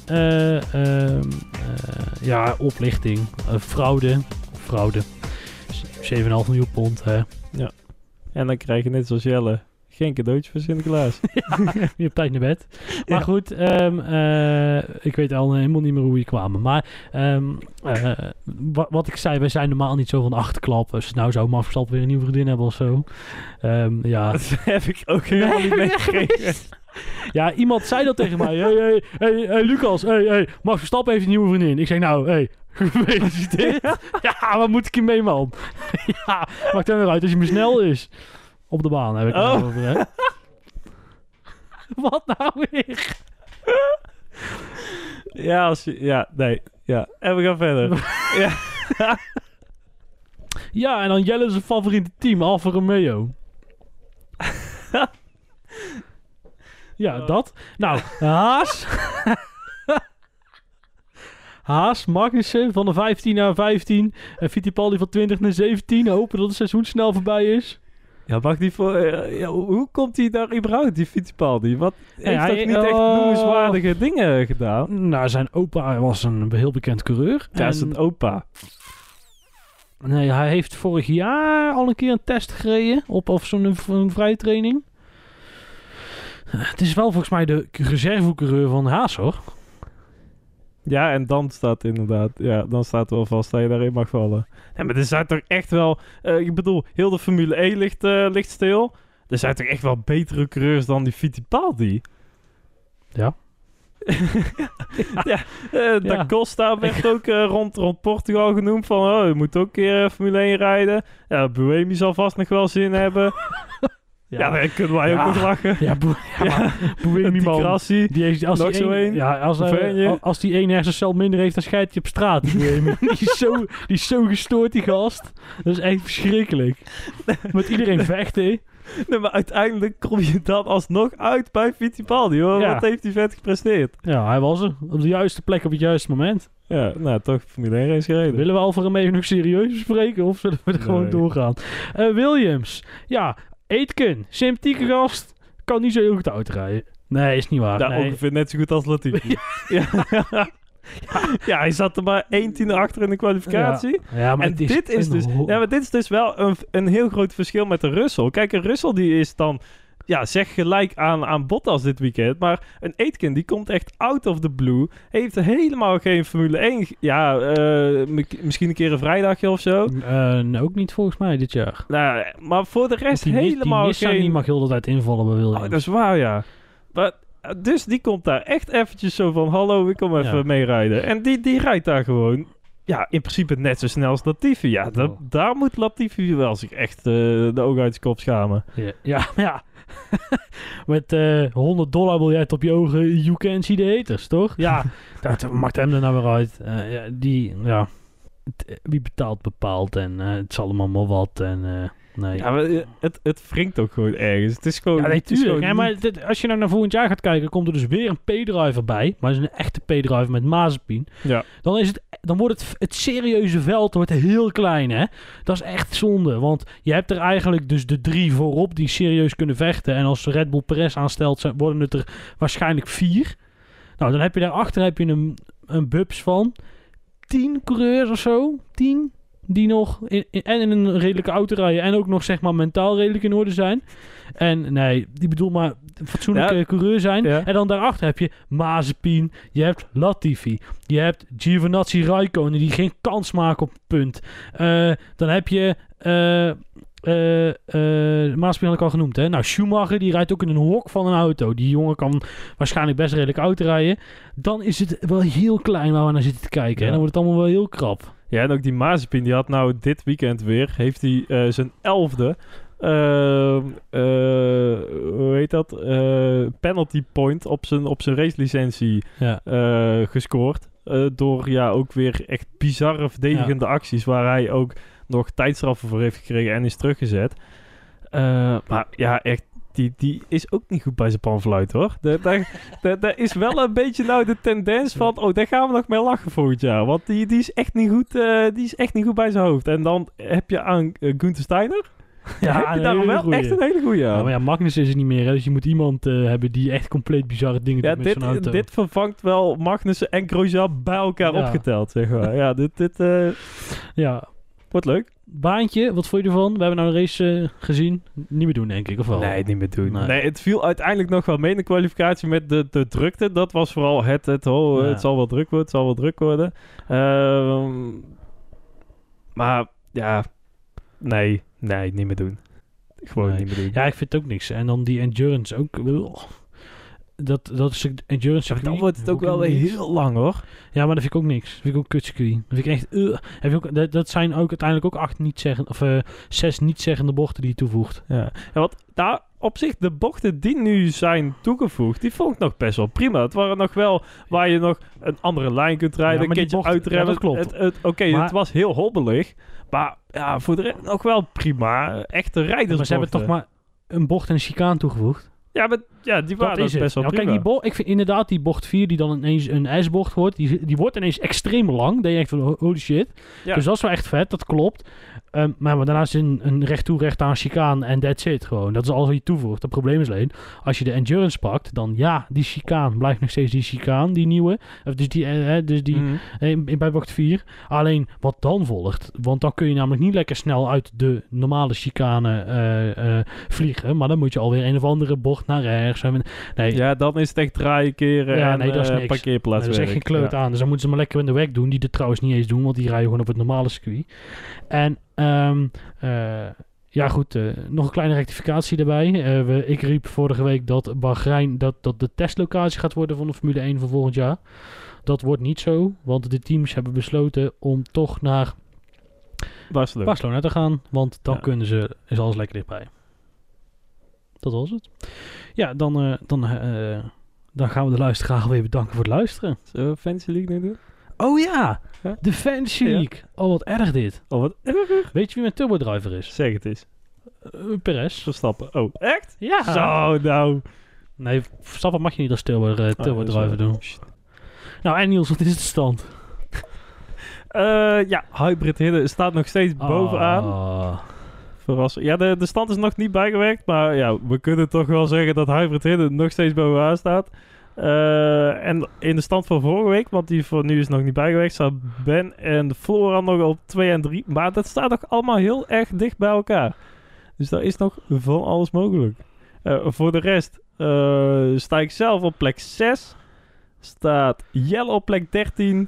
Eh, ehm, eh, ja, oplichting. eh, fraude. Fraude. S- 7,5 miljoen pond. Hè. En dan krijg je net zoals Jelle geen cadeautje voor Sinterklaas. Niet op tijd naar bed. Maar Ja. goed, ehm, eh, ik weet al helemaal niet meer hoe die kwamen. Maar ehm, eh, wa- wat ik zei, wij zijn normaal niet zo van de achterklap. Als nou zou Max Verstappen weer een nieuwe vriendin hebben of zo. Ehm, ja. Dat heb ik ook helemaal niet meegekregen. ja, iemand zei dat tegen mij. Hey, hey, hey, hey, Lucas, hey, hey, Max Verstappen heeft een nieuwe vriendin. Ik zeg nou, hey, gefeliciteerd. ja, wat moet ik hiermee, man? ja, maakt hem weer uit als hij me snel is. Op de baan heb ik het Oh. over, hè? wat nou weer? Ja, als je, ja, nee. Ja, en we gaan verder. ja. Ja, en dan Jelle zijn favoriete team, Alfa Romeo. ja, dat. Nou, Haas. Haas, Magnussen van de 15 naar 15. En Fittipaldi van 20 naar 17. Hopen dat het seizoen snel voorbij is. Ja, mag die voor... eh, ja, hoe komt hij daar überhaupt, die Fittipaldi? Wat heeft hij- toch niet echt noemenswaardige dingen gedaan? Nou, zijn opa was een heel bekend coureur. Ja, En- is het opa. Nee, hij heeft vorig jaar al een keer een test gereden. Op of zo'n een vrije training. Het is wel volgens mij de reservecoureur van Haas, hoor. Ja, en dan staat inderdaad... Ja, dan staat wel vast dat je daarin mag vallen. Ja, maar er zijn toch echt wel... eh, ik bedoel, heel de Formule 1 ligt, eh, ligt stil. Er zijn toch echt wel betere coureurs dan die Fittipaldi? Ja. ja, eh, Da Ja. Costa werd ook eh, rond, rond Portugal genoemd van... Oh, je moet ook een keer Formule 1 rijden. Ja, Buemi zal vast nog wel zin hebben. Ja, daar kunnen wij Ja. ook nog lachen. Ja, Boe- ja, Die heeft, als Nog die zo één. Ja, als, hij- al- als die één hersencel minder heeft, dan scheidt hij op straat. die Boemi. die, is zo, die is zo gestoord, die gast. Dat is echt verschrikkelijk. Met iedereen vechten. Nee, maar uiteindelijk kom je dan alsnog uit bij Fittipaldi. Hoor. Ja. Wat heeft hij vet gepresteerd? Ja, hij was er. Op de juiste plek op het juiste moment. Ja, nou toch Formule 1 race gereden. Willen we Alfa Romeo nog serieus bespreken of zullen we er gewoon doorgaan? Eh, Williams. Ja, Aitken. Sympathieke gast. Kan niet zo heel goed uitrijden. Nee, is niet waar. Ja, nee. ongeveer net zo goed als Latifi. ja. Ja. hij zat er maar één tiende achter in de kwalificatie. Ja, ja, maar en is dit is, dus, ja, maar dit is dus wel een, een heel groot verschil met de Russell. Kijk, een Russell die is dan, ja, zeg gelijk aan, aan Bottas dit weekend. Maar een Aitken die komt echt out of the blue. Heeft helemaal geen Formule 1. ge- Ja, eh, misschien een keer een vrijdagje of zo. Eh, ook niet volgens mij dit jaar. Nou, maar voor de rest die, helemaal die Nissan geen... die mag heel de tijd invallen bij Williams. Oh, dat is waar, ja. Maar, eh, dus die komt daar echt eventjes zo van... Hallo, ik kom even Ja. meerijden. En die, die rijdt daar gewoon... Ja, in principe net zo snel als Latifi. Ja, dat, Oh. daar moet Latifi wel zich echt eh, de ogen uit zijn kop schamen. Ja, ja. ja. Met eh 100 dollar wil jij op je ogen. You can see the haters, toch? Ja, dat maakt hem er nou weer uit. Eh, ja, die, ja. Het- eh, Wie betaalt bepaalt en het is allemaal maar wat. En nee. Ja, maar het, het wringt ook gewoon ergens. Het is gewoon... Ja, nee, het is tuurlijk. gewoon niet- maar dit- als je nou naar volgend jaar gaat kijken, komt er dus weer een P-driver bij. Maar het is een echte P-driver met Mazepin. Ja. Dan, is het, dan wordt het, het serieuze veld wordt heel klein, hè. Dat is echt zonde. Want je hebt er eigenlijk dus de drie voorop die serieus kunnen vechten. En als Red Bull Perez aanstelt, worden het er waarschijnlijk vier. Nou, dan heb je daarachter heb je een, een Bubs van tien coureurs of zo. Tien? Die nog in, in- en in een redelijke auto rijden en ook nog zeg maar mentaal redelijk in orde zijn. En nee, die bedoel maar een fatsoenlijke Ja. coureur zijn. Ja. En dan daarachter heb je Mazepin, je hebt Latifi, je hebt Giovinazzi Raikkonen die geen kans maken op punt. Eh, dan heb je eh eh eh, had ik al genoemd, hè? Nou, Schumacher, die rijdt ook in een hok van een auto. Die jongen kan waarschijnlijk best redelijk auto rijden. Dan is het wel heel klein waar we naar zitten te kijken. Ja. En dan wordt het allemaal wel heel krap. Ja, en ook die Mazepin, die had nou dit weekend weer, heeft hij eh, zijn elfde, ehm, eh, hoe heet dat, Eh, penalty point op zijn, op zijn racelicentie Ja. eh, gescoord. Eh, door ja, ook weer echt bizarre verdedigende acties, waar hij ook nog tijdstraffen voor heeft gekregen en is teruggezet. Eh, maar ja, echt, die, die is ook niet goed bij zijn panfluit hoor. Daar, is wel een beetje nou de tendens van, oh, daar gaan we nog mee lachen volgend jaar. Want die, die, is echt niet goed, eh, die is echt niet goed bij zijn hoofd. En dan heb je aan uh, Gunther Steiner. Ja, heb je daar wel goeie. echt een hele goede Ja, maar ja, Magnus is er niet meer, hè? dus je moet iemand hebben die echt compleet bizarre dingen Ja, doet met zo'n auto. dit, vervangt wel Magnussen en Grosjean bij elkaar opgeteld, zeg maar. Ja, dit, dit Ja, wordt leuk. baantje, wat vond je ervan? We hebben nou een race eh, gezien. Niet meer doen, denk ik, of wel? Nee, niet meer doen. Nee. Nee. het viel uiteindelijk nog wel mee in de kwalificatie met de, de drukte. Dat was vooral het, het, oh, Ja. het zal wel druk worden, het zal wel druk worden. Ehm, maar ja, nee, nee, niet meer doen. Gewoon Nee. niet meer doen. Ja, ik vind het ook niks. En dan die endurance ook. Ugh. Dat, dat is een endurance maar dan circuit. wordt het ook wel weer heel lang hoor. Ja, maar dat vind ik ook niks. Dat vind ik ook kutcircuit. Dat vind ik echt... ugh. Heb je ook, dat, dat zijn ook uiteindelijk ook acht niet zeggen, of eh, zes niet zeggende bochten die je toevoegt. Ja. ja, wat daar op zich, de bochten die nu zijn toegevoegd, die vond ik nog best wel prima. Het waren nog wel waar je nog een andere lijn kunt rijden, Ja, een keertje uitremmen. ja, dat klopt. Het, het, Oké, het was heel hobbelig, maar ja, voor de rest nog wel prima. Echte rijders. maar ze hebben toch maar een bocht en een chicaan toegevoegd. Ja, maar ja, die waren Dat is best wel Nou, kijk, die bocht, ik vind inderdaad die bocht 4 die dan ineens een S-bocht wordt, die, die wordt ineens extreem lang. Dat je echt van, ho- holy shit. Ja. Dus dat is wel echt vet, dat klopt. Ehm, maar, daarnaast een, een recht toe, recht aan chicaan en that's it gewoon. Dat is alles wat je toevoegt. Het probleem is alleen, als je de endurance pakt, dan ja, die chicaan blijft nog steeds die chicaan, die nieuwe. Of dus die, eh, eh, dus die bij bocht 4. Alleen wat dan volgt, want dan kun je namelijk niet lekker snel uit de normale chicane eh, eh, vliegen, maar dan moet je alweer een of andere bocht naar rechts. En- Nee, Ja, dan is het echt draaien, keren Ja, en nee, dat is eh, niks. parkeerplaats. er is echt geen kleut aan. Dus dan moeten ze maar lekker in de weg doen. Die er trouwens niet eens doen, want die rijden gewoon op het normale circuit. En ehm, eh, ja, goed. eh, nog een kleine rectificatie erbij. Eh, we, ik riep vorige week dat Bahrein dat, dat de testlocatie gaat worden van de Formule 1 van volgend jaar. Dat wordt niet zo, want de teams hebben besloten om toch naar Barcelona. Barcelona te gaan. Want dan Ja. kunnen ze, is alles lekker dichtbij. Dat was het. Ja, dan, dan, dan gaan we de luisteraar weer bedanken voor het luisteren. Zullen we Fantasy League nu doen? Oh ja, Ja? de Fantasy Ja. League. Oh, wat erg dit. Oh, wat? Weet je wie mijn turbodriver is? Zeg het eens. Uh, Perez. Verstappen. Oh, echt? Ja. Zo, nou. Nee, Verstappen mag je niet als turbo, eh, Oh, zo. doen. Shit. Nou, en Niels, wat is de stand? Eh, ja, Hybrid Hidden staat nog steeds bovenaan. Ah. Verrassend. Ja, de, de stand is nog niet bijgewerkt. Maar ja, we kunnen toch wel zeggen dat Hybrid Hidden nog steeds bovenaan staat. Eh, en in de stand van vorige week, want die voor nu is nog niet bijgewerkt, staat Ben en Flora nog op 2 en 3. Maar dat staat nog allemaal heel erg dicht bij elkaar. Dus daar is nog van alles mogelijk. Eh, voor de rest eh, sta ik zelf op plek 6. Staat Jelle op plek 13.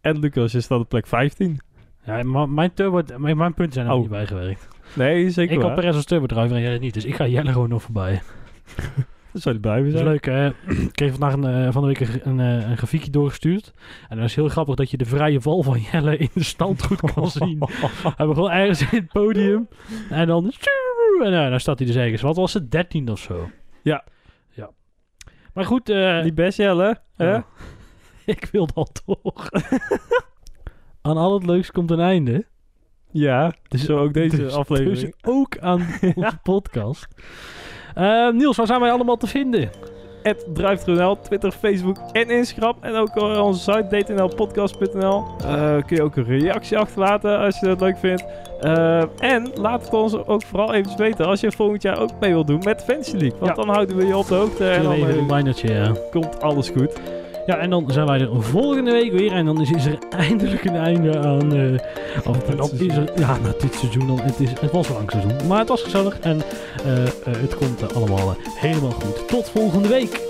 En Lucas is dan op plek 15. Ja, mijn, turbo, mijn, mijn punten zijn er Oh. niet bijgewerkt. Nee, zeker Ik had waar. Perez als turbodriver en jij niet. Dus ik ga Jelle gewoon nog voorbij. Dat zou die blijven Dat is zijn. leuk, hè? Ik kreeg vandaag een, eh, van de week een, een, eh, een grafiekje doorgestuurd. En dat is heel grappig dat je de vrije val van Jelle in de stand goed kan zien. Hij begon ergens in het podium. En dan... En nou, dan staat hij dus ergens. Wat was het? 13 of zo. Ja. Ja. Maar goed, eh, Die best Jelle, hè? ik wil dat toch. aan al het leuks komt een einde. Ja, Dus- zo ook deze dus, aflevering. Dus ook aan onze podcast. Eh, Niels, waar zijn wij allemaal te vinden? Het Drive.nl, Twitter, Facebook en Instagram. En ook op onze site dtnlpodcast.nl. Eh kun je ook een reactie achterlaten als je dat leuk vindt. Eh, en laat het ons ook vooral even weten als je volgend jaar ook mee wilt doen met Fantasy League. Want Ja. dan houden we je op de hoogte en dan een eh, ja. komt alles goed. Ja, en dan zijn wij er volgende week weer. En dan is, is er eindelijk een einde aan. eh of- is er, ja, na dit seizoen. Dan, het, is, het was een lang seizoen. Maar het was gezellig. En eh, eh, het komt allemaal helemaal goed. Tot volgende week.